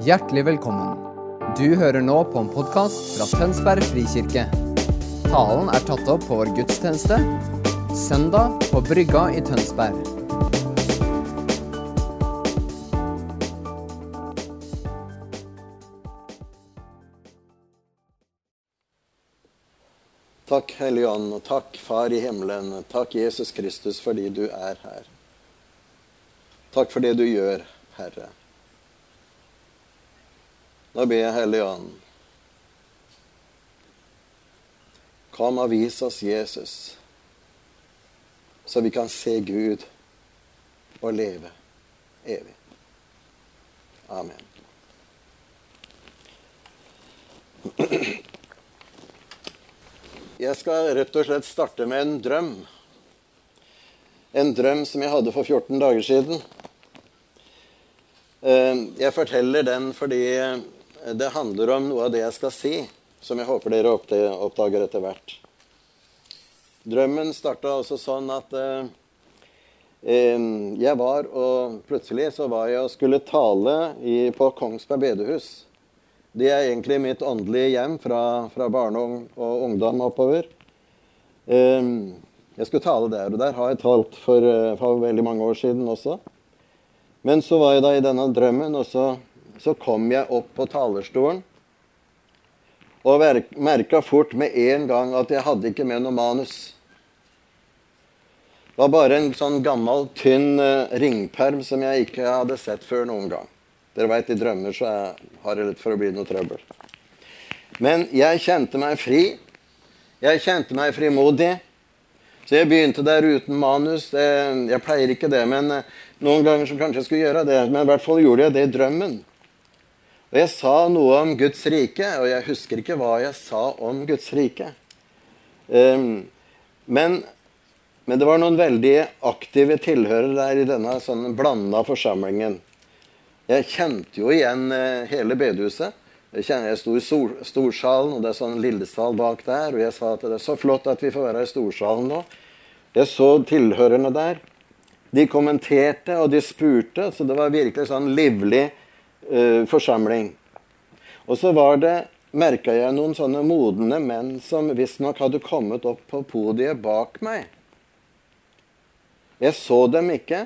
Hjertelig velkommen. Du hører nå på en podkast fra Tønsberg frikirke. Talen er tatt opp på vår gudstjeneste søndag på Brygga i Tønsberg. Takk, Hellige Ånd, og takk, Far i himmelen. Takk, Jesus Kristus, fordi du er her. Takk for det du gjør, Herre. Nå ber jeg, Hellige Ånd, kom og vis oss Jesus, så vi kan se Gud og leve evig. Amen. Jeg skal rett og slett starte med en drøm. En drøm som jeg hadde for 14 dager siden. Eh, jeg forteller den fordi det handler om noe av det jeg skal si, som jeg håper dere oppdager etter hvert. Drømmen starta altså sånn at eh, jeg var og Plutselig så var jeg og skulle tale i, på Kongsberg bedehus. Det er egentlig mitt åndelige hjem fra, fra barne og ungdom oppover. Eh, jeg skulle tale der, og der har jeg talt for, eh, for, veldig mange år siden også. Men så var jeg da i denne drømmen, og så, så kom jeg opp på talerstolen. Og merka fort med en gang at jeg hadde ikke med noe manus. Det var bare en sånn gammel, tynn uh, ringperm som jeg ikke hadde sett før noen gang. Dere veit, i drømmer så har jeg litt for å bli noe trøbbel. Men jeg kjente meg fri. Jeg kjente meg frimodig. Så jeg begynte der uten manus. Jeg pleier ikke det, men eh, noen ganger så kanskje jeg skulle gjøre det. Men i hvert fall gjorde jeg det i drømmen. Og jeg sa noe om Guds rike, og jeg husker ikke hva jeg sa om Guds rike. Um, men, men, det var noen veldig aktive tilhørere der i denne sånn blanda forsamlingen. Jeg kjente jo igjen uh, hele bedehuset. Jeg, kjente, jeg sto i stor, storsalen, og det er sånn lillesal bak der. Og jeg sa at det er så flott at vi får være i storsalen nå. Jeg så tilhørerne der. De kommenterte, og de spurte. Så det var virkelig sånn livlig uh, forsamling. Og så var det merka jeg noen sånne modne menn som visstnok hadde kommet opp på podiet bak meg. Jeg så dem ikke,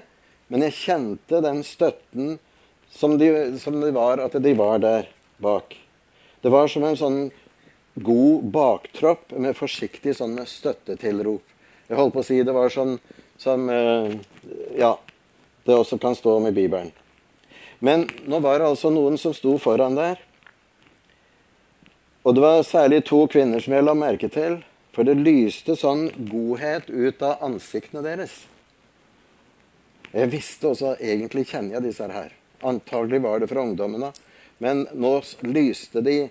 men jeg kjente den støtten som de, som de var, at de var der bak. Det var som en sånn god baktropp med forsiktig sånne støttetilrop. Jeg holdt på å si det var sånn som eh, Ja, det også kan stå om i Bibelen. Men nå var det altså noen som sto foran der. Og det var særlig to kvinner som jeg la merke til. For det lyste sånn godhet ut av ansiktene deres. Jeg visste også Egentlig kjenner jeg disse her. Antagelig var det fra ungdommene. Men nå lyste de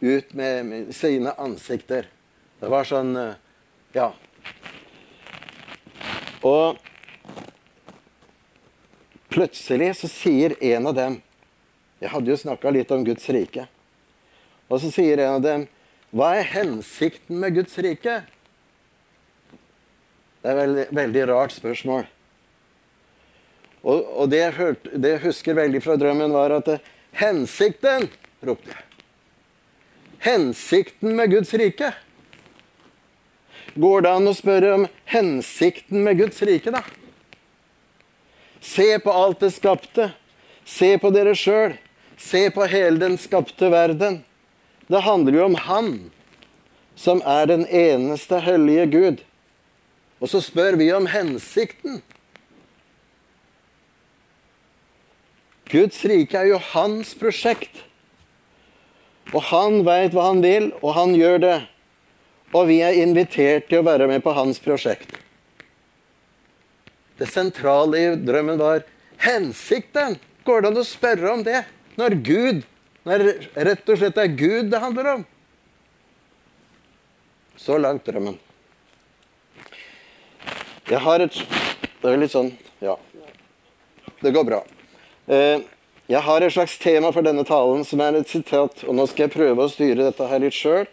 ut med, sine ansikter. Det var sånn eh, Ja. Og plutselig så sier en av dem Jeg hadde jo snakka litt om Guds rike. Og så sier en av dem Hva er hensikten med Guds rike? Det er et veldig, veldig rart spørsmål. Og, og det, jeg hørte, det, jeg husker veldig fra drømmen, var at hensikten ropte jeg. Hensikten med Guds rike. Går det an å spørre om hensikten med Guds rike, da? Se på alt det skapte. Se på dere sjøl. Se på hele den skapte verden. Det handler jo om Han som er den eneste hellige Gud. Og så spør vi om hensikten. Guds rike er jo hans prosjekt. Og han veit hva han vil, og han gjør det. Og vi er invitert til å være med på hans prosjekt. Det sentrale i drømmen var hensikten. Går det an å spørre om det? Når Gud Når rett og slett er Gud det handler om. Så langt drømmen. Jeg har et Det er litt sånn Ja. Det går bra. Eh, jeg har et slags tema for denne talen som er et sitat, og nå skal jeg prøve å styre dette her litt sjøl.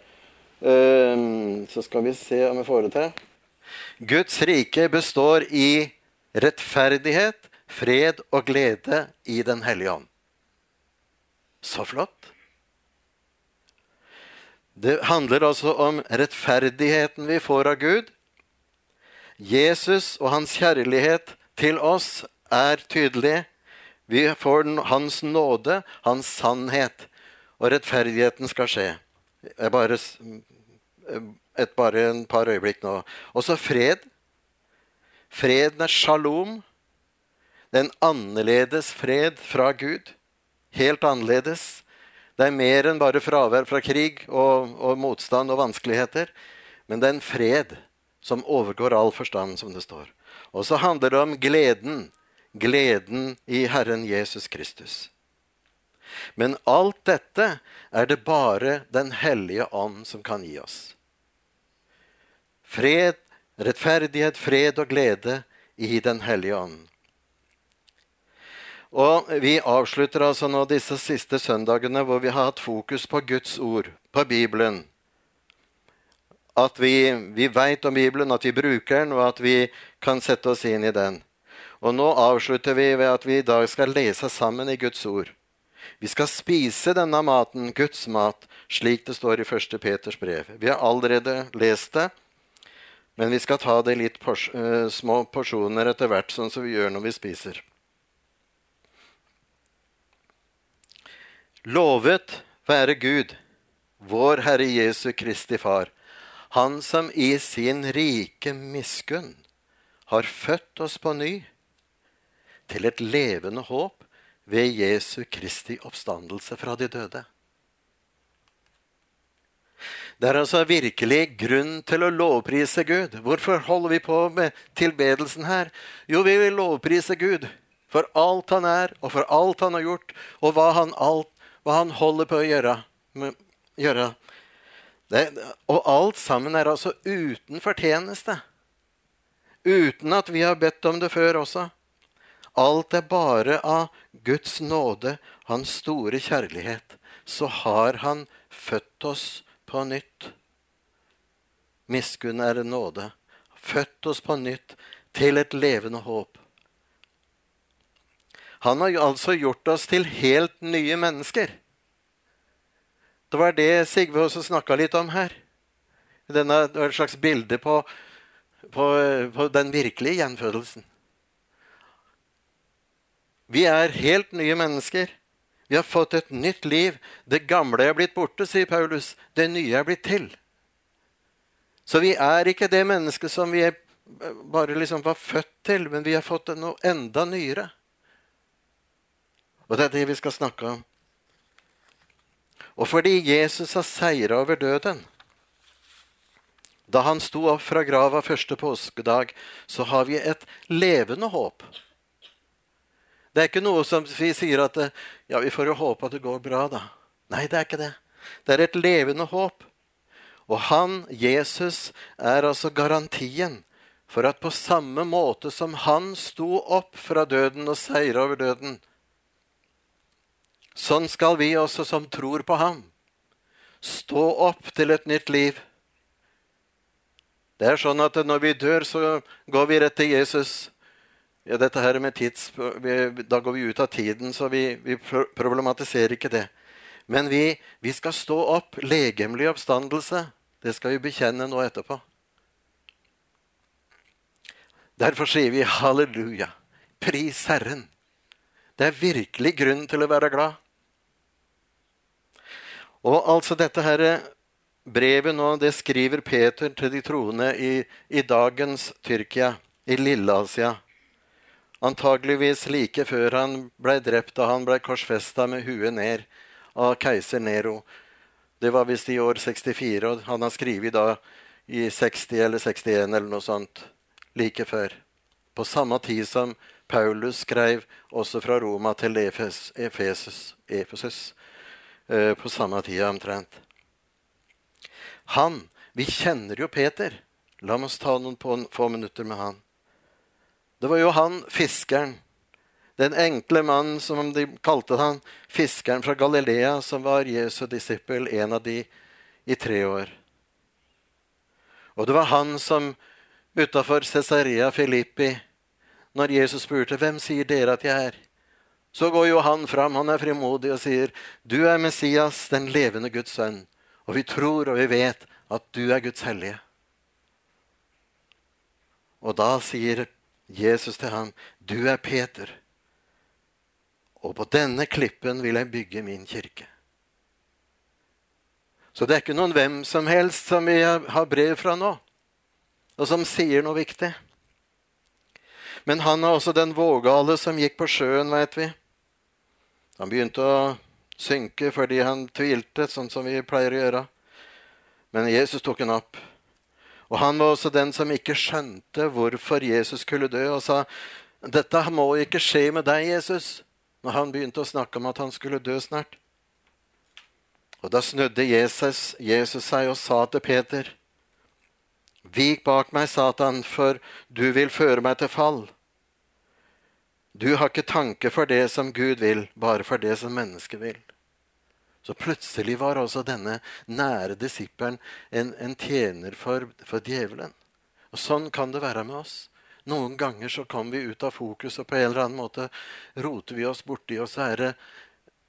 Eh, så skal vi se om jeg får det til. Guds rike består i rettferdighet, fred og glede i Den hellige ånd. Så flott. Det handler altså om rettferdigheten vi får av Gud. Jesus og hans kjærlighet til oss er tydelig. Vi får hans nåde, hans sannhet, og rettferdigheten skal skje. Bare, et, bare en par øyeblikk nå. Også fred. Freden er shalom. Det er en annerledes fred fra Gud. Helt annerledes. Det er mer enn bare fravær fra krig og, og, motstand og vanskeligheter. Men det er en fred som overgår all forstand, som det står. Og så handler det om gleden. Gleden i Herren Jesus Kristus. Men alt dette er det bare Den hellige ånd som kan gi oss. Fred, rettferdighet, fred og glede i Den hellige ånd. Og Vi avslutter altså nå disse siste søndagene hvor vi har hatt fokus på Guds ord, på Bibelen. At vi, vi veit om Bibelen, at vi bruker den, og at vi kan sette oss inn i den. Og Nå avslutter vi ved at vi i dag skal lese sammen i Guds ord. Vi skal spise denne maten, Guds mat, slik det står i 1. Peters brev. Vi har allerede lest det, men vi skal ta det litt pors uh, små porsjoner etter hvert, sånn som vi gjør når vi spiser. Lovet være Gud, vår Herre Jesu Kristi Far, Han som i sin rike miskunn har født oss på ny til et levende håp ved Jesu Kristi oppstandelse fra de døde. Det er altså virkelig grunn til å lovprise Gud. Hvorfor holder vi på med tilbedelsen her? Jo, vi vil lovprise Gud for alt han er, og for alt han har gjort, og hva han alt hva han holder på å gjøre. gjøre. Det, og alt sammen er altså uten fortjeneste. Uten at vi har bedt om det før også. Alt er bare av Guds nåde, hans store kjærlighet. Så har han født oss på nytt. Miskunn er en nåde. Født oss på nytt til et levende håp. Han har altså gjort oss til helt nye mennesker. Det var det Sigve også snakka litt om her. Denne, det var et slags bilde på, på, på den virkelige gjenfødelsen. Vi er helt nye mennesker. Vi har fått et nytt liv. Det gamle er blitt borte, sier Paulus. Det nye er blitt til. Så vi er ikke det mennesket som vi bare liksom var født til, men vi har fått noe enda nyere. Og det er det vi skal snakke om. Og fordi Jesus har seira over døden Da han sto opp fra grava første påskedag, så har vi et levende håp. Det er ikke noe som vi sier at ja, vi får jo håpe at det går bra, da. Nei, det er ikke det. Det er et levende håp. Og han, Jesus, er altså garantien for at på samme måte som han sto opp fra døden og seira over døden, Sånn skal vi også som tror på ham, stå opp til et nytt liv. Det er sånn at når vi dør, så går vi rett til Jesus. Ja, dette her med tids, Da går vi ut av tiden, så vi, vi problematiserer ikke det. Men vi, vi skal stå opp. Legemlig oppstandelse. Det skal vi bekjenne nå etterpå. Derfor sier vi halleluja. Pris Herren. Det er virkelig grunn til å være glad. Og altså dette her brevet nå, det skriver Peter til de troende i, i dagens Tyrkia, i Lilleasia. Antageligvis like før han ble drept da han ble korsfesta med huet ned av keiser Nero. Det var visst i år 64, og han har skrevet da i 60 eller 61 eller noe sånt like før. På samme tid som Paulus skrev også fra Roma til Efes, Efesus, Eh, på samme tida omtrent. Han Vi kjenner jo Peter. La oss ta noen på, få minutter med han. Det var jo han fiskeren, den enkle mannen som de kalte han, fiskeren fra Galilea, som var Jesu disippel, en av de i tre år. Og det var han som utafor Cesarea Filippi, når Jesus spurte hvem sier dere at jeg er, Så går jo han fram, han er frimodig og sier, 'Du er Messias, den levende Guds sønn.' Og vi tror og vi vet at du er Guds hellige. Og da sier Jesus til ham, 'Du er Peter, og på denne klippen vil jeg bygge min kirke.' Så det er ikke noen hvem som helst som vi har brev fra nå, og som sier noe viktig. Men han er også den vågale som gikk på sjøen, veit vi. Han begynte å synke fordi han tvilte, sånn som vi pleier å gjøre. Men Jesus tok han opp. Og han var også den som ikke skjønte hvorfor Jesus skulle dø, og sa, 'Dette må ikke skje med deg, Jesus', når han begynte å snakke om at han skulle dø snart. Og da snudde Jesus, Jesus seg og sa til Peter, 'Vik bak meg, Satan, for du vil føre meg til fall.' Du har ikke tanke for det som Gud vil, bare for det som mennesket vil. Så plutselig var altså denne nære disippelen en, en tjener for, for, djevelen. Og Sånn kan det være med oss. Noen ganger så kommer vi ut av fokus, og på en eller annen måte roter vi oss borti, og så er det,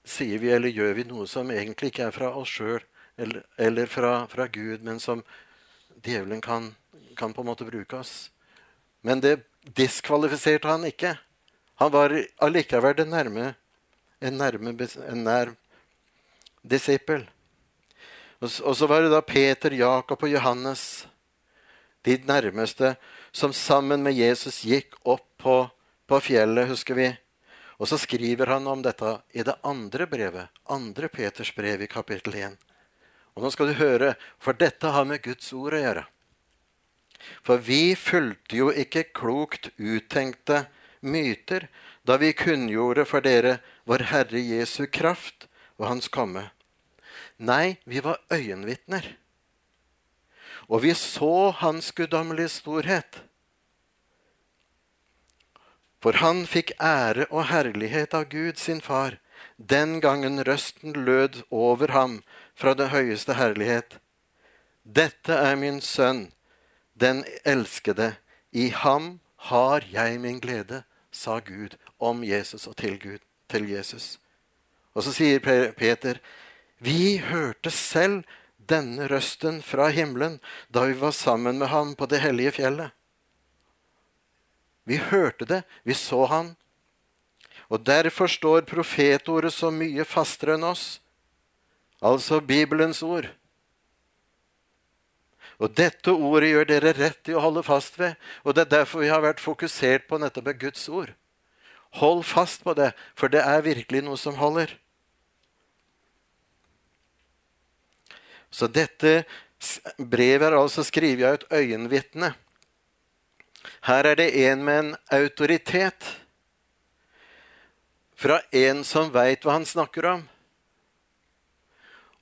sier vi eller gjør vi noe som egentlig ikke er fra oss sjøl eller, eller fra, fra, Gud, men som djevelen kan, kan på en måte bruke oss. Men det diskvalifiserte han ikke. Han var allikevel en nærme, en, nærme, en nær disippel. Og, så var det da Peter, Jakob og Johannes, de nærmeste, som sammen med Jesus gikk opp på, på fjellet, husker vi. Og så skriver han om dette i det andre brevet, andre Peters brev i kapittel 1. Og nå skal du høre, for dette har med Guds ord å gjøre. For vi fulgte jo ikke klokt uttenkte myter da vi kunngjorde for dere vår Herre Jesu kraft og Hans komme. Nei, vi var øyenvitner. Og vi så Hans guddommelige storhet. For han fikk ære og herlighet av Gud sin far den gangen røsten lød over ham fra det høyeste herlighet. Dette er min sønn, den elskede. I ham har jeg min glede sa Gud om Jesus og til Gud, til Jesus. Og så sier Peter, vi hørte selv denne røsten fra himmelen da vi var sammen med ham på det hellige fjellet. Vi hørte det, vi så han. Og derfor står profetordet så mye fastere enn oss, altså Bibelens ord. Og dette ordet gjør dere rett i å holde fast ved. Og det er derfor vi har vært fokusert på nettopp Guds ord. Hold fast på det, for det er virkelig noe som holder. Så dette brevet er altså skrevet av et øyenvitne. Her er det en med en autoritet. Fra en som veit hva han snakker om.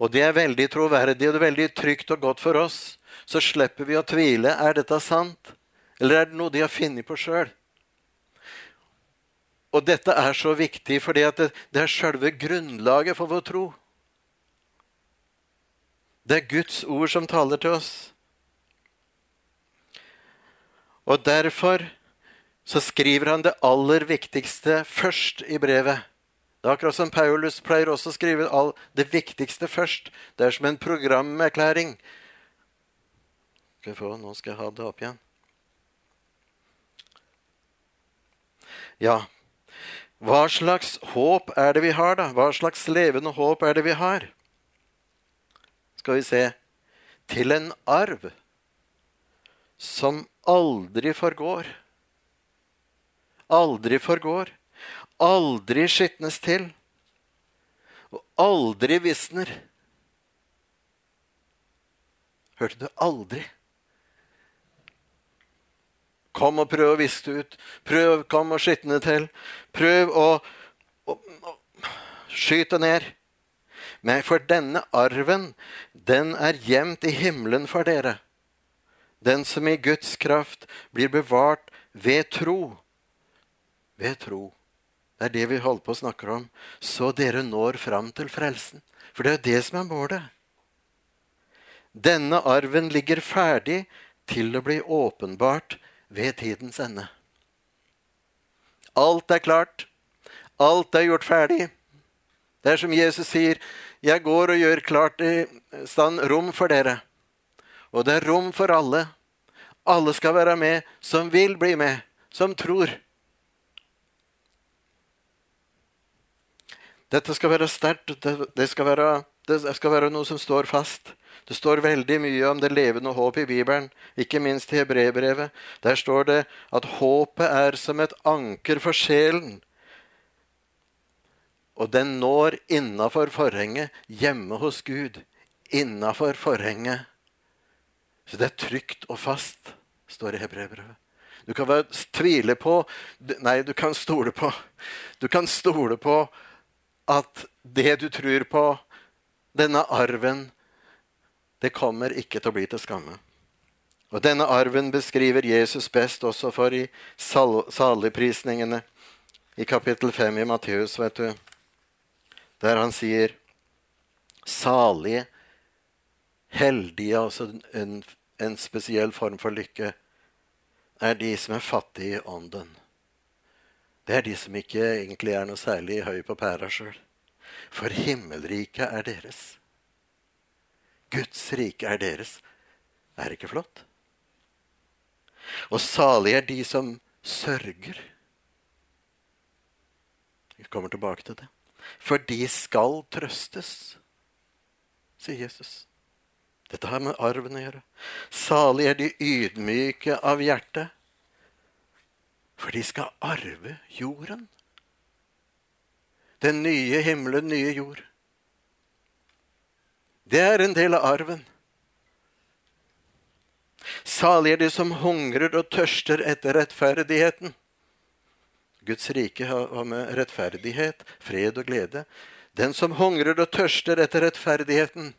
Og det er veldig troverdig og det er veldig trygt og godt for oss så slipper vi å tvile. Er dette sant? Eller er det noe de har funnet på sjøl? Og dette er så viktig for det, det er sjølve grunnlaget for vår tro. Det er Guds ord som taler til oss. Og derfor så skriver han det aller viktigste først i brevet. Det er akkurat som Paulus pleier også å skrive det viktigste først. Det er som en programerklæring. Skal jeg få, Nå skal jeg ha det opp igjen. Ja, hva slags håp er det vi har, da? Hva slags levende håp er det vi har? Skal vi se Til en arv som aldri forgår. Aldri forgår. Aldri skitnes til. Og aldri visner. Hørte du? Aldri. Kom og prøv å viske ut. Prøv, kom og skitne til. Prøv å, å, å skyte ned. Men for denne arven, den er gjemt i himmelen for dere. Den som i Guds kraft blir bevart ved tro. Ved tro. Det er det vi holder på å snakke om. Så dere når fram til frelsen. For det er jo det som er målet. Denne arven ligger ferdig til å bli åpenbart ved tidens ende. Alt er klart. Alt er gjort ferdig. Det er som Jesus sier, 'Jeg går og gjør klart i stand rom for dere.' Og det er rom for alle. Alle skal være med som vil bli med, som tror. Dette skal være sterkt. Det, skal være, det skal være noe som står fast. Det står veldig mye om det levende håp i Bibelen, ikke minst i Hebrebrevet. Der står det at håpet er som et anker for sjelen. Og den når innafor forhenget, hjemme hos Gud. Innafor forhenget. Så det er trygt og fast, står det i Hebrebrevet. Du kan være, tvile på Nei, du kan stole på. Du kan stole på at det du tror på, denne arven, det kommer ikke til å bli til skamme. Og Denne arven beskriver Jesus best også for i sal saligprisningene i kapittel 5 i Matteus, vet du, der han sier salige, heldige, altså en, en spesiell form for lykke, er de som er fattige i ånden. Det er de som ikke egentlig er noe særlig høy på pæra sjøl. For himmelriket er deres. Guds rike er deres. Er det ikke flott? Og salige er de som sørger. Vi kommer tilbake til det. For de skal trøstes, sier Jesus. Dette har med arven å gjøre. Salig er de ydmyke av hjerte, for de skal arve jorden. Den nye himmelen, nye jord. Det er en del av arven. Salig er de som hungrer og tørster etter rettferdigheten. Guds rike har med rettferdighet, fred og glede. Den som hungrer og tørster etter rettferdigheten,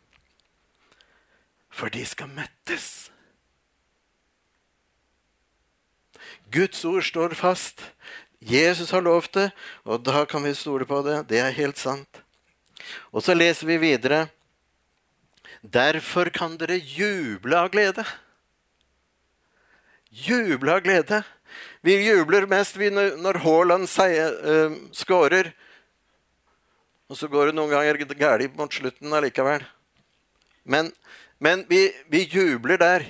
for de skal mettes. Guds ord står fast. Jesus har lovt det, og da kan vi stole på det. Det er helt sant. Og så leser vi videre. Derfor kan dere juble av glede. Juble av glede. Vi jubler mest når Haaland uh, skårer. Og så går det noen ganger galt mot slutten allikevel. Men men vi, vi, jubler der.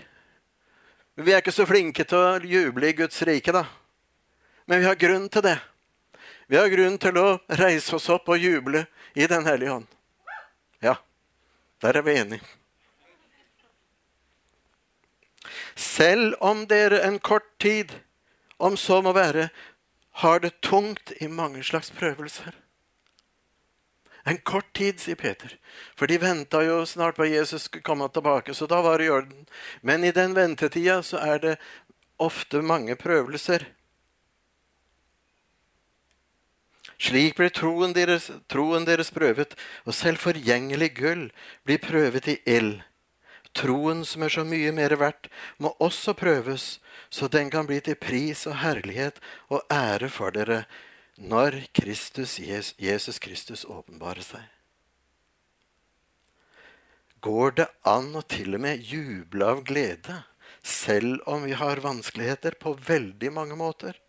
Vi er ikke så flinke til å juble i Guds rike, da. Men vi har grunn til det. Vi har grunn til å reise oss opp og juble i Den hellige hånd. Ja, der er vi enige. Selv om dere en kort tid, om så må være, har det tungt i mange slags prøvelser. En kort tid, sier Peter. For de venta jo snart på at Jesus skulle komme tilbake, så da var det i orden. Men i den ventetida så er det ofte mange prøvelser. Slik blir troen deres, troen deres prøvet, og selv forgjengelig gull blir prøvet i ild. Troen som er så mye mer verdt, må også prøves, så den kan bli til pris og herlighet og ære for dere når Kristus, Jesus Kristus åpenbarer seg. Går det an å til og med juble av glede, selv om vi har vanskeligheter på veldig mange måter?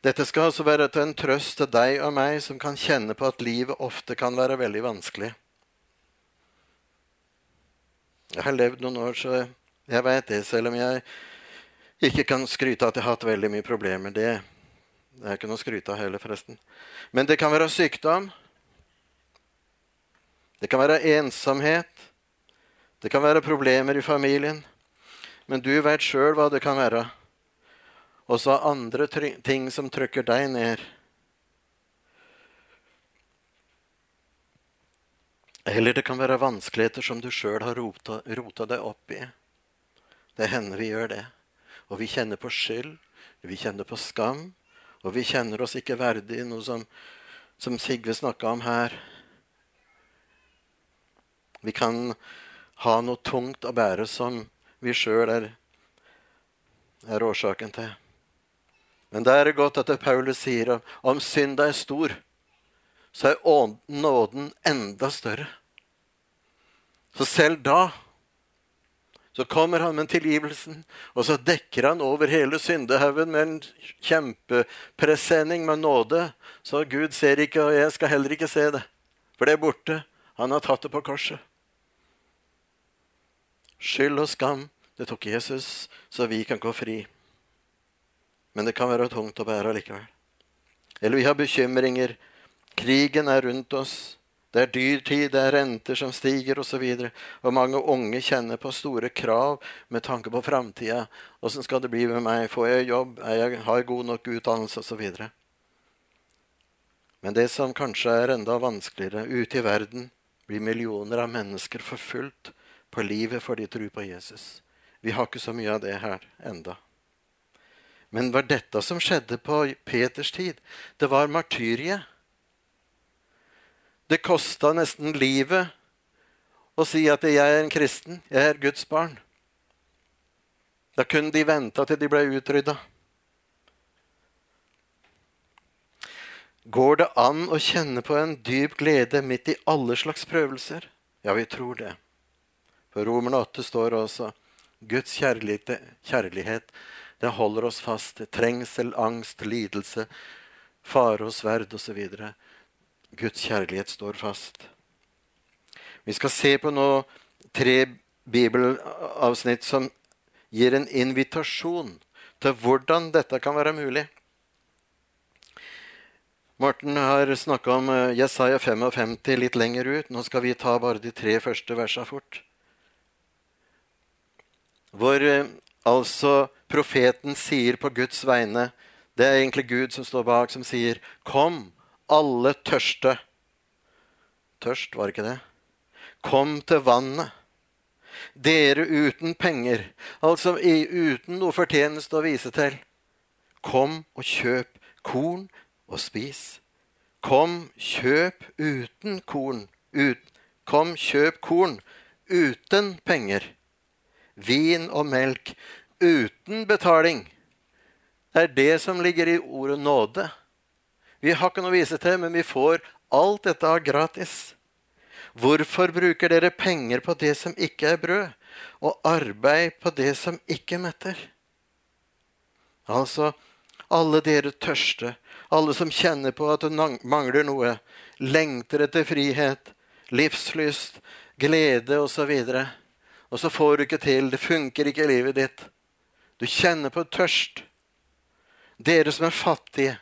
Dette skal altså være til en trøst til deg og meg som kan kjenne på at livet ofte kan være veldig vanskelig. Jeg har levd noen år, så jeg veit det, selv om jeg ikke kan skryte av at jeg har hatt veldig mye problemer. Det, det er ikke noe å skryte av heller, forresten. Men det kan være sykdom. Det kan være ensomhet. Det kan være problemer i familien. Men du veit sjøl hva det kan være. Og så andre ting som trykker deg ned. Eller det kan være vanskeligheter som du sjøl har rota, rota deg opp i. Det hender vi gjør det. Og vi kjenner på skyld, vi kjenner på skam, og vi kjenner oss ikke verdig, noe som, som Sigve snakka om her. Vi kan ha noe tungt å bære som vi sjøl er, er, årsaken til. Men det er godt at det Paulus sier om, om synda er stor, så er nåden enda større. Så selv da Så kommer han med tilgivelsen, og så dekker han over hele syndehaugen med en kjempepresenning med nåde. Så Gud ser ikke, og jeg skal heller ikke se det. For det er borte. Han har tatt det på korset. Skyld og skam, det tok Jesus, så vi kan gå fri. Men det kan være tungt å bære likevel. Eller vi har bekymringer. Krigen er rundt oss. Det er dyrtid, det er renter som stiger osv. Og, så og mange unge kjenner på store krav med tanke på framtida. Åssen skal det bli med meg? Får jeg jobb? Jeg, har jeg god nok utdannelse? Osv. Men det som kanskje er enda vanskeligere, ute i verden blir millioner av mennesker forfulgt på livet for de tror på Jesus. Vi har ikke så mye av det her enda. Men var dette som skjedde på Peters tid? Det var martyriet. Det kosta nesten livet å si at 'jeg er en kristen, jeg er Guds barn'. Da kunne de vente til de ble utrydda. Går det an å kjenne på en dyp glede midt i alle slags prøvelser? Ja, vi tror det. For Romerne 8 står også Guds kjærlighet, det holder oss fast trengsel, angst, lidelse, fare og sverd osv. Guds kjærlighet står fast. Vi skal se på nå tre bibelavsnitt som gir en invitasjon til hvordan dette kan være mulig. Morten har snakka om eh, Jesaja 55 litt lenger ut. Nå skal vi ta bare de tre første versene fort. Hvor eh, altså profeten sier på Guds vegne Det er egentlig Gud som står bak, som sier, 'Kom, alle tørste. Tørst, var ikke det? Kom til vannet. Dere uten penger, altså uten noe fortjeneste å vise til. Kom og kjøp korn og spis. Kom, kjøp uten korn. Ut. Kom, kjøp korn uten penger. Vin og melk uten betaling. Det er det som ligger i ordet nåde. Vi har ikke noe å vise til, men vi får alt dette av gratis. Hvorfor bruker dere penger på det som ikke er brød, og arbeid på det som ikke metter? Altså, alle dere tørste, alle som kjenner på at du mangler noe, lengter etter frihet, livslyst, glede osv. Og, og så får du ikke til, det funker ikke i livet ditt. Du kjenner på tørst. Dere som er fattige,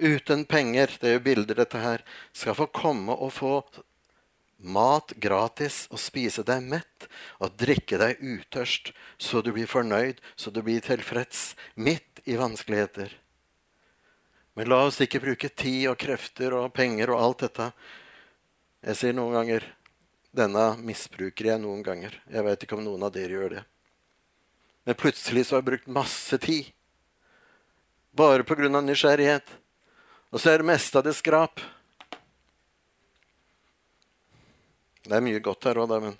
uten penger, det er jo bilder, dette her, skal få komme og få mat gratis og spise deg mett og drikke deg utørst, så du blir fornøyd, så du blir tilfreds midt i vanskeligheter. Men la oss ikke bruke tid og krefter og penger og alt dette. Jeg sier noen ganger denne misbruker jeg noen ganger. Jeg vet ikke om noen av dere gjør det. Men plutselig så har jeg brukt masse tid. Bare pga. nysgjerrighet. Og så er det meste av det skrap. Det er mye godt her òg, da, men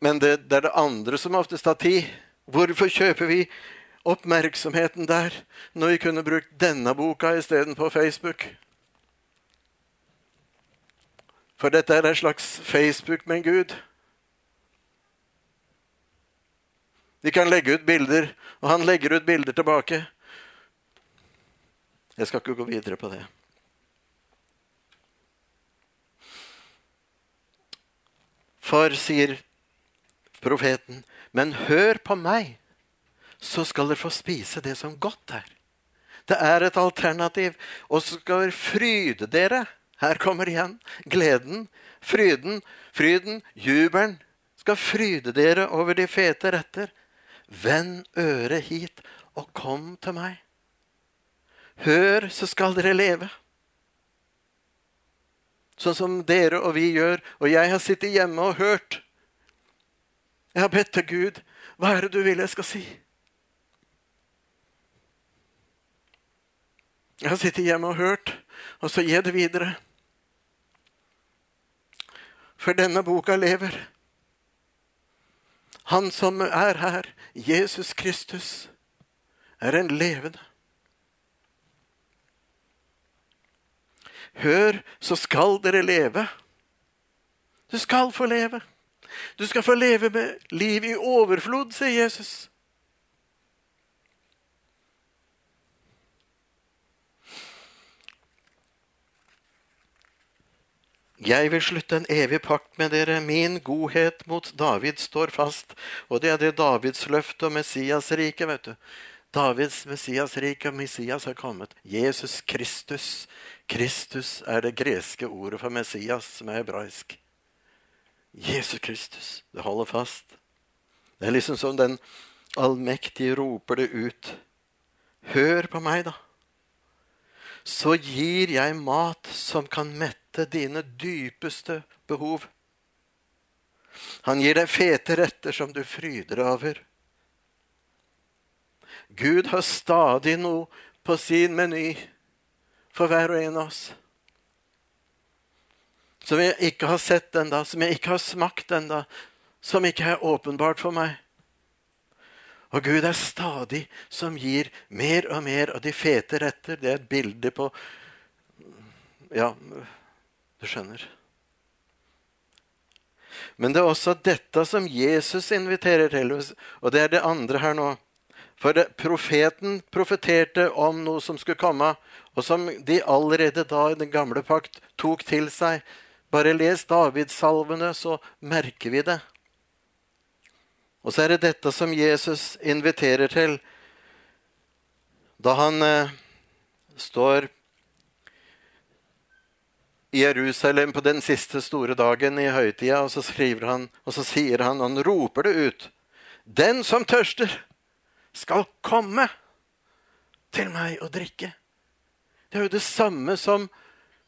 Men det, det, er det andre som oftest tar tid. Hvorfor kjøper vi oppmerksomheten der når vi kunne brukt denne boka istedenfor Facebook? For dette er en slags Facebook med Gud. Vi kan legge ut bilder, og han legger ut bilder tilbake. Jeg skal ikke gå videre på det. For, sier profeten, men hør på meg, så skal dere få spise det som godt er. Det er et alternativ. Og så skal dere fryde dere. Her kommer igjen gleden, fryden, fryden, jubelen. Skal fryde dere over de fete retter. Vend øret hit og kom til meg. Hør, så skal dere leve. Sånn som dere og vi gjør. Og jeg har sittet hjemme og hørt. Jeg har bedt til Gud. Hva er det du vil jeg skal si? Jeg har sittet hjemme og hørt, og så gir det videre. For denne boka lever. Han som er her, Jesus Kristus, er en levende. Hør, så skal dere leve. Du skal få leve. Du skal få leve med liv i overflod, sier Jesus. Jeg vil slutte en evig pakt med dere. Min godhet mot David står fast. Og det er det Davids løfte og Messias rike, vet du. Davids Messias-rike og Messias har kommet. Jesus Kristus. Kristus er det greske ordet for Messias, som er hebraisk. Jesus Kristus. Det holder fast. Det er liksom som den allmektige roper det ut. Hør på meg, da. Så gir jeg mat som kan mette dine dypeste behov. Han gir deg fete retter som du fryder over. Gud har stadig noe på sin meny for hver og en av oss. Som jeg ikke har sett ennå, som jeg ikke har smakt ennå, som ikke er åpenbart for meg. Og Gud er stadig som gir mer og mer av de fete retter. Det er et bilde på ja, du skjønner? Men det er også dette som Jesus inviterer til, og det er det andre her nå. For profeten profeterte om noe som skulle komme, og som de allerede da i den gamle pakt tok til seg. Bare les Davidssalvene, så merker vi det. Og så er det dette som Jesus inviterer til da han eh, står i Jerusalem på den siste store dagen i høytida, og så han, og så sier han, han roper det ut Den som tørster, skal komme til meg og drikke. Det er jo det samme som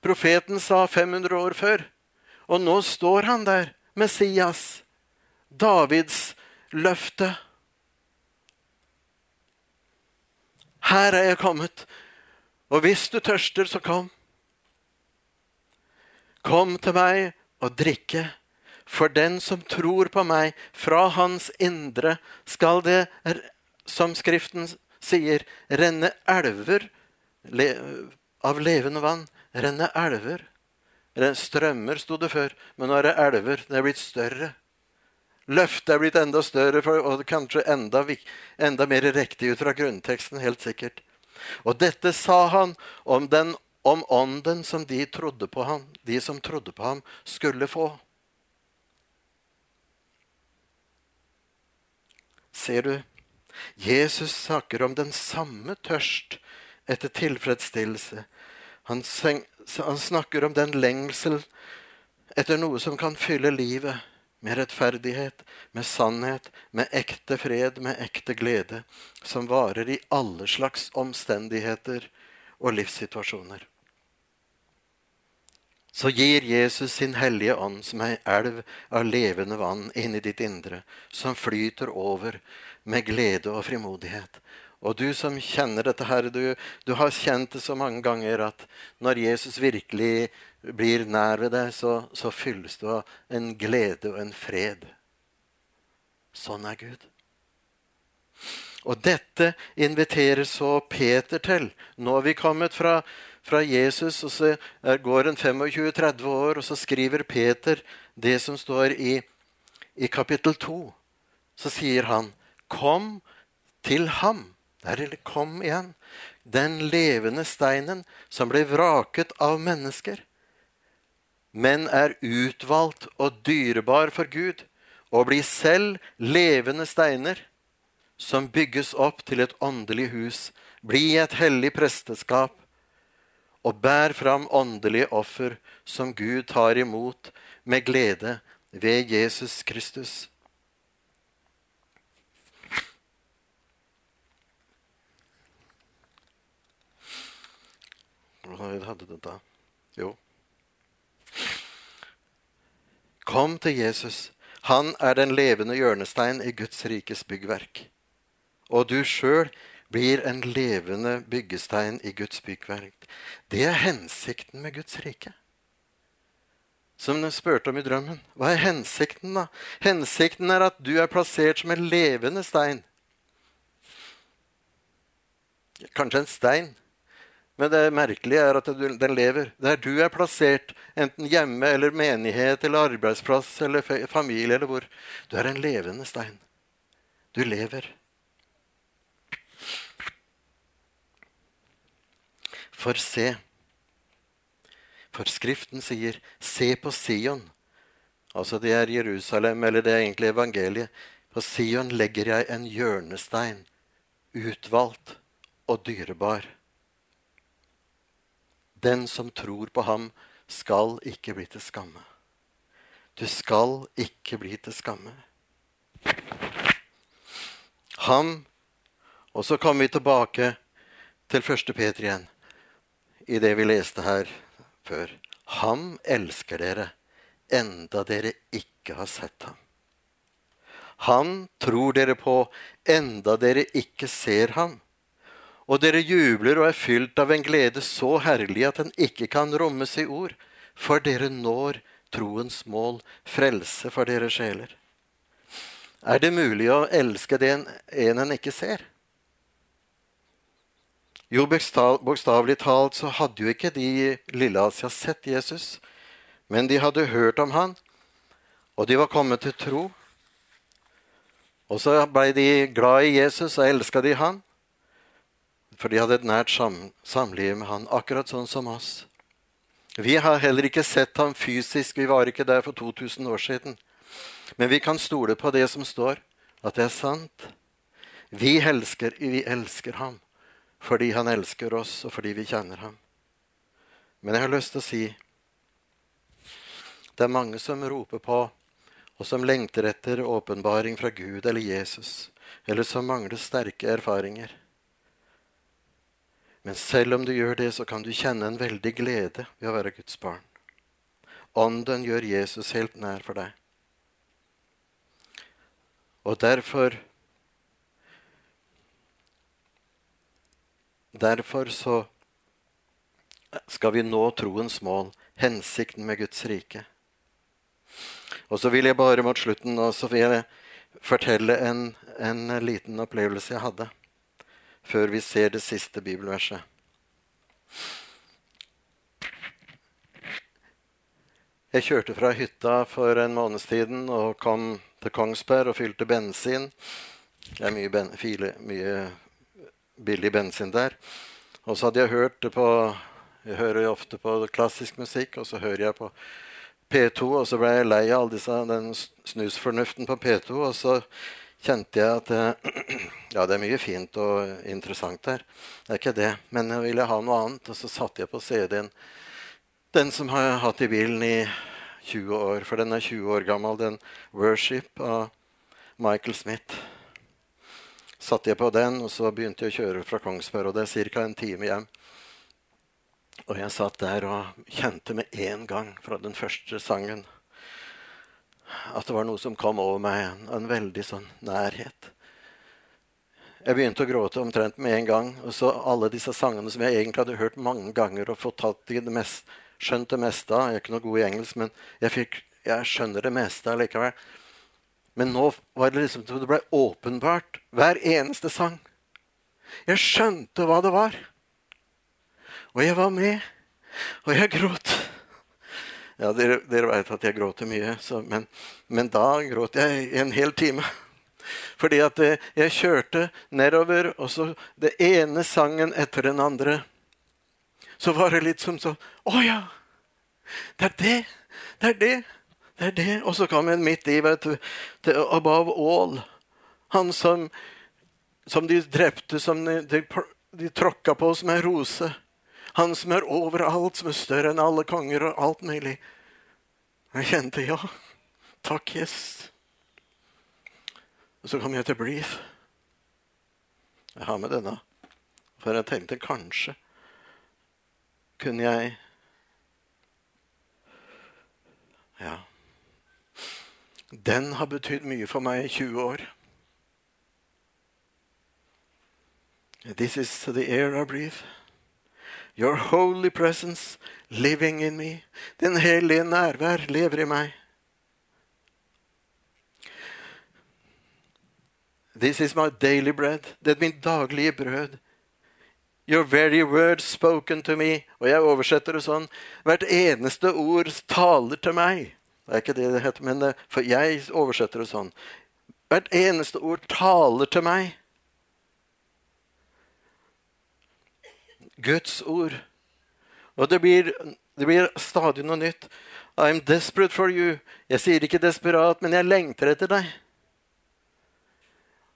profeten sa 500 år før. Og nå står han der, Messias, Davids løfte. Her er jeg kommet, og hvis du tørster, så kom. Kom til meg og drikke. For den som tror på meg, fra hans indre skal det, som Skriften sier, renne elver av levende vann. Renne elver. Strømmer sto det før, men nå er det elver. Det er blitt større. Løftet er blitt enda større og kanskje enda, enda mer riktig ut fra grunnteksten. helt sikkert. Og dette sa han om den om ånden som de, trodde på ham, de som trodde på ham, skulle få. Ser du? Jesus snakker om den samme tørst etter tilfredsstillelse. Han, han snakker om den lengsel etter noe som kan fylle livet med rettferdighet, med sannhet, med ekte fred, med ekte glede, som varer i alle slags omstendigheter og livssituasjoner så gir Jesus sin hellige ånd som ei elv av levende vann inn i ditt indre, som flyter over med glede og frimodighet. Og du som kjenner dette her, du, du, har kjent det så mange ganger at når Jesus virkelig blir nær ved deg, så, så fylles du av en glede og en fred. Sånn er Gud. Og dette inviterer så Peter til. Nå har vi kommet fra fra Jesus, og så går en 25-30 år, og så skriver Peter det som står i, i kapittel 2. Så sier han, 'Kom til ham'. Der eller 'kom igjen'. Den levende steinen som ble vraket av mennesker, men er utvalgt og dyrebar for Gud, og blir selv levende steiner som bygges opp til et åndelig hus, bli et hellig presteskap, og bær fram åndelige offer som Gud tar imot med glede ved Jesus Kristus. Hva hadde det da? Jo. Kom til Jesus. Han er den levende hjørnestein i Guds rikes byggverk. Og du sjøl blir en levende byggestein i Guds byggverk. Det er hensikten med Guds rike. Som du spurte om i drømmen. Hva er hensikten, da? Hensikten er at du er plassert som en levende stein. Kanskje en stein, Men det merkelige er at den lever. Der du er plassert, enten hjemme eller menighet eller arbeidsplass eller familie eller hvor, du er en levende stein. Du lever. For se. For Skriften sier, se på Sion. Altså det er Jerusalem, eller det er egentlig evangeliet. På Sion legger jeg en hjørnestein, utvalgt og dyrebar. Den som tror på ham, skal ikke bli til skamme. Du skal ikke bli til skamme. Ham Og så kommer vi tilbake til 1. Peter igjen, i det vi leste her før. Ham elsker dere, enda dere ikke har sett ham. Han tror dere på, enda dere ikke ser ham. Og dere jubler og er fylt av en glede så herlig at den ikke kan rommes i ord, for dere når troens mål, frelse for deres sjeler. Er det mulig å elske den en en ikke ser? Jo, bokstavelig talt så hadde jo ikke de lille Asia sett Jesus, men de hadde hørt om han, og de var kommet til tro. Og så ble de glad i Jesus og elska de han, for de hadde et nært sam samliv med han, akkurat sånn som oss. Vi har heller ikke sett ham fysisk, vi var ikke der for 2000 år siden. Men vi kan stole på det som står, at det er sant. Vi elsker, vi elsker ham fordi han elsker oss, og fordi vi kjenner ham. Men jeg har lyst til å si det er mange som roper på, og som lengter etter åpenbaring fra Gud eller Jesus, eller som mangler sterke erfaringer. Men selv om du gjør det, så kan du kjenne en veldig glede ved å være Guds barn. Ånden gjør Jesus helt nær for deg. Og derfor Derfor så skal vi nå troens mål, hensikten med Guds rike. Og så vil jeg bare mot slutten også fortelle en, en liten opplevelse jeg hadde før vi ser det siste bibelverset. Jeg kjørte fra hytta for en måneds tiden og kom til Kongsberg og fylte bensin. Det er mye, ben, file, mye billig bensin der. Og så hadde jeg hørt det på Jeg hører jo ofte på klassisk musikk, og så hører jeg på P2, og så ble jeg lei av all den snusfornuften på P2, og så kjente jeg at Ja, det er mye fint og interessant der. Det er ikke det. Men jeg ville ha noe annet, og så satte jeg på CD-en den som har jeg hatt i bilen i 20 år, for den er 20 år gammel, den 'Worship' av Michael Smith. Satte jeg på den, og så begynte jeg å kjøre fra Kongsberg, og det er ca. en time hjem. Og jeg satt der og kjente med en gang fra den første sangen at det var noe som kom over meg, en veldig sånn nærhet. Jeg begynte å gråte omtrent med en gang. Og så alle disse sangene som jeg egentlig hadde hørt mange ganger og fått tatt i det mest, skjønt det meste av. Jeg er ikke noe god i engelsk, men jeg, fikk, jeg skjønner det meste allikevel. Men nå var det liksom det ble åpenbart. Hver eneste sang. Jeg skjønte hva det var. Og jeg var med. Og jeg gråt. Ja, dere, dere veit at jeg gråter mye, så, men, men, da gråt jeg en hel time. Fordi at eh, jeg kjørte nedover, og så det ene sangen etter den andre så var det litt som sånn Å ja! Det er det! Det er det! Det er det. Og så kom en midt i, vet du, til Above All. Han som, som de drepte, som de, de, de tråkka på som en rose. Han som er overalt, som er større enn alle konger og alt mulig. Jeg kjente ja. Takk, yes. Og så kom jeg til Brief. Jeg har med denne. For jeg tenkte kanskje kunne jeg Ja. Den har betydd mye for meg i 20 år. This is the air I breathe. Your holy presence living in me. Den hellige nærvær lever i meg. This is my daily bread. Det er min daglige brød. Your very word spoken to me. Og jeg oversetter det sånn. Hvert eneste ord taler til meg. Det er ikke det det heter, men for jeg oversetter det sånn. Hvert eneste ord taler til meg. Guds ord. Og det blir, det blir stadig noe nytt. I'm desperate for you. Jeg sier ikke desperat, men jeg lengter etter deg.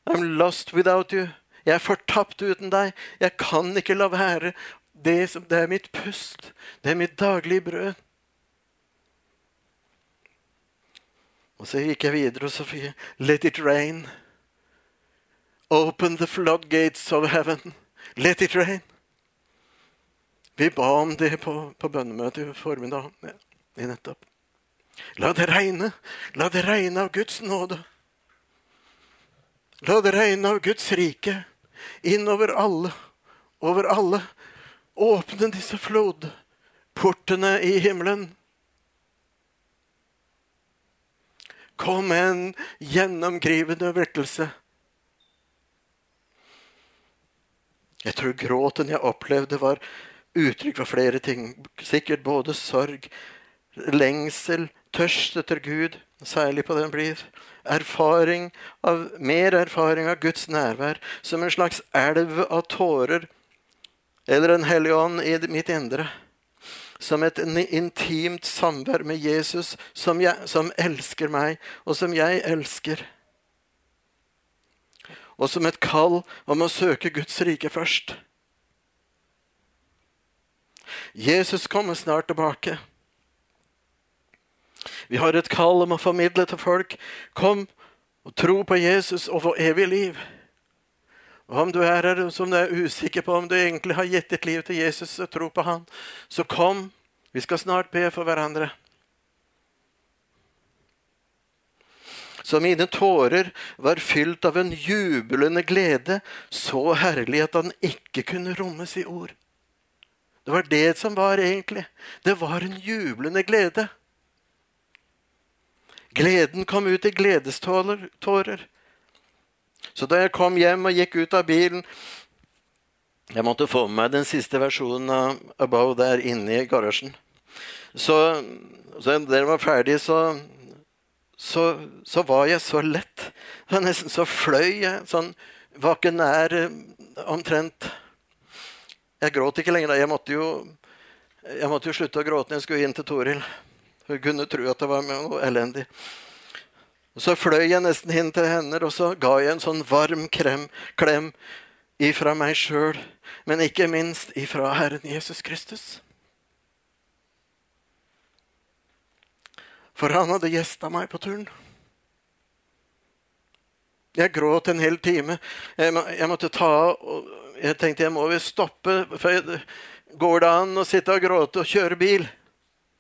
I'm lost without you. Jeg er fortapt uten deg. Jeg kan ikke la være. Det, som, det er mitt pust. Det er mitt daglige brød. Og så gikk jeg videre, og så fikk jeg Let it rain. Open the floodgates of heaven. Let it rain. Vi ba om det på, på bønnemøtet i formiddag. I nettopp. La det regne. La det regne av Guds nåde. La det regne av Guds rike innover alle, over alle. Åpne disse flodportene i himmelen. Kom med en gjennomgripende vekkelse. Jeg tror gråten jeg opplevde, var uttrykk for flere ting. Sikkert både sorg, lengsel, tørst etter Gud, særlig på den blir. Erfaring av, mer erfaring av Guds nærvær som en slags elv av tårer eller en hellig ånd i mitt indre. Som et intimt samvær med Jesus, som, jeg, som elsker meg, og som jeg elsker. Og som et kall om å søke Guds rike først. Jesus kommer snart tilbake. Vi har et kall om å formidle til folk. Kom og tro på Jesus og få evig liv. Og Om du er her som du er usikker på om du egentlig har gitt ditt liv til Jesus og tro på han, så kom. Vi skal snart be for hverandre. Så mine tårer var fylt av en jublende glede, så herlig at han ikke kunne rommes i ord. Det var det som var egentlig. Det var en jublende glede. Gleden kom ut i gledestårer. Så da jeg kom hjem og gikk ut av bilen Jeg måtte få med meg den siste versjonen av Above der inne i garasjen. Så, så da den var ferdig, så, så, så, var jeg så lett. Så nesten så fløy jeg. Sånn var ikke nær omtrent Jeg gråt ikke lenger. Jeg måtte jo, jeg måtte jo slutte å gråte når jeg skulle inn til Toril. Hun kunne tro at det var noe elendig. Og Så fløy jeg nesten inn til henne, og så ga jeg en sånn varm krem, klem ifra meg sjøl, men ikke minst ifra Herren Jesus Kristus. For han hadde gjesta meg på turen. Jeg gråt en hel time. Jeg måtte ta og Jeg tenkte jeg må vel stoppe. For går det an å sitte og gråte og kjøre bil?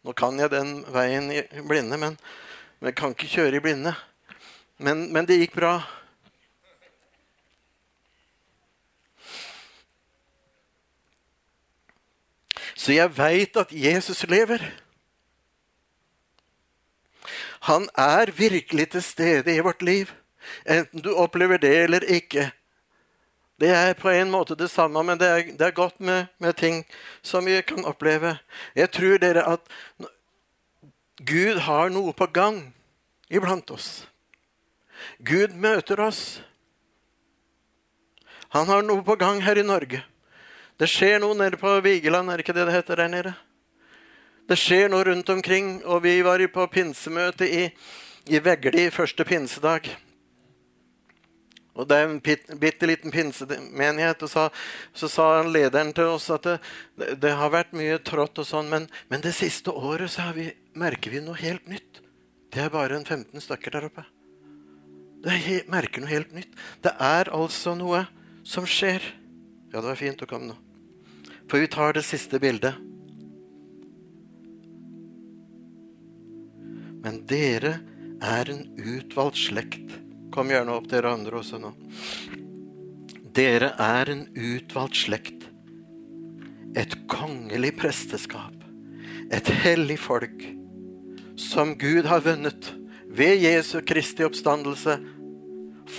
Nå kan jeg den veien i blinde, men, men jeg kan ikke kjøre i blinde. Men, men det gikk bra. Så jeg veit at Jesus lever. Han er virkelig til stede i vårt liv, enten du opplever det eller ikke. Det er på en måte det samme, men det er, det er godt med, med, ting som vi kan oppleve. Jeg tror dere at Gud har noe på gang iblant oss. Gud møter oss. Han har noe på gang her i Norge. Det skjer noe nede på Vigeland, er det ikke det det heter der nede? Det skjer noe rundt omkring, og vi var på pinsemøte i, i Vegli første pinsedag. Og Det er en bitte liten pinsemenighet. og så, så sa lederen til oss at det, det, har vært mye trått, og sånn, men, men, det siste året så vi, merker vi noe helt nytt. Det er bare en 15 stykker der oppe. Det merker noe helt nytt. Det er altså noe som skjer. Ja, det var fint å komme nå. For vi tar det siste bildet. Men dere er en utvalgt slekt Kom gjerne opp, dere andre også nå. Dere er en utvalgt slekt. Et kongelig presteskap. Et hellig folk. Som Gud har vunnet ved Jesu Kristi oppstandelse.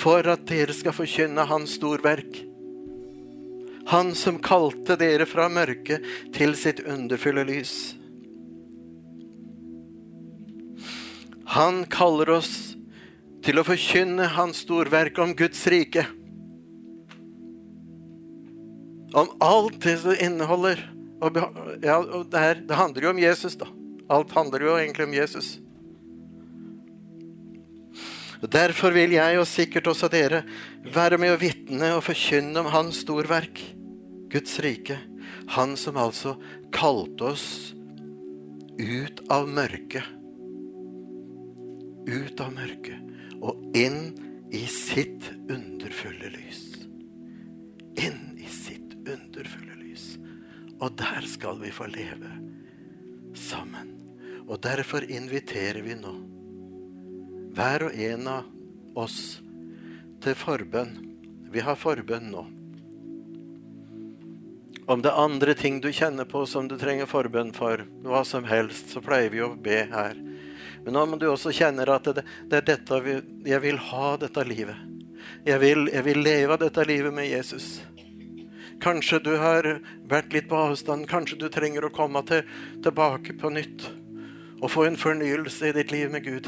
For at dere skal forkynne Hans storverk. Han som kalte dere fra mørket til sitt underfulle lys. Han kaller oss til å forkynne hans storverk om Guds rike. Om alt det som inneholder. Og, ja, og det, her, det handler jo om Jesus, da. Alt handler jo egentlig om Jesus. Og Derfor vil jeg, og sikkert også dere, være med å vitne og forkynne om Hans storverk, Guds rike. Han som altså kalte oss ut av mørket. Ut av mørket og inn i sitt underfulle lys. Inn i sitt underfulle lys. Og der skal vi få leve sammen. Og derfor inviterer vi nå hver og en av oss til forbønn. Vi har forbønn nå. Om det er andre ting du kjenner på som du trenger forbønn for, hva som helst, så pleier vi å be her. Men må du også kjenne at det, det er dette vi, jeg vil ha dette livet. Jeg vil, jeg vil leve dette livet med Jesus. Kanskje du har vært litt på avstand. Kanskje du trenger å komme til, tilbake på nytt og få en fornyelse i ditt liv med Gud.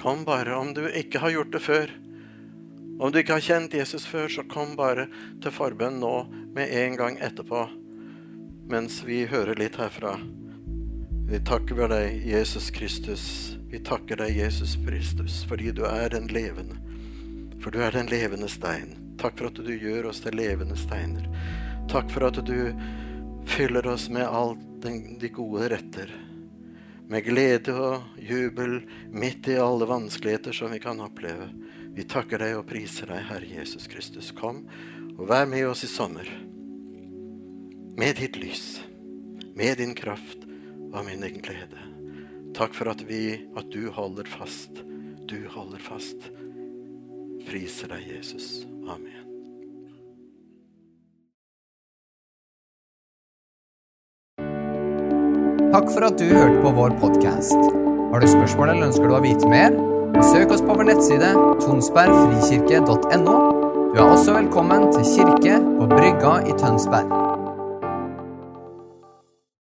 Kom bare. Om du ikke har gjort det før, om du ikke har kjent Jesus før, så kom bare til forbønn nå med en gang etterpå, mens vi hører litt herfra. Vi takker for deg, Jesus Kristus. Vi takker deg, Jesus Kristus, fordi du er den levende. For du er den levende stein. Takk for at du gjør oss til levende steiner. Takk for at du fyller oss med alt de gode retter med glede og jubel midt i alle vanskeligheter som vi kan oppleve. Vi takker deg og priser deg, Herre Jesus Kristus. Kom og vær med oss i sommer. Med ditt lys, med din kraft og min egen glede. Takk for at, vi, at du holder fast. Du holder fast. Priser deg, Jesus. Amen. Takk for at du hørte på vår podkast. Har du spørsmål eller ønsker du å vite mer? Søk oss på vår nettside tonsbergfrikirke.no. Du er også velkommen til kirke på Brygga i Tønsberg.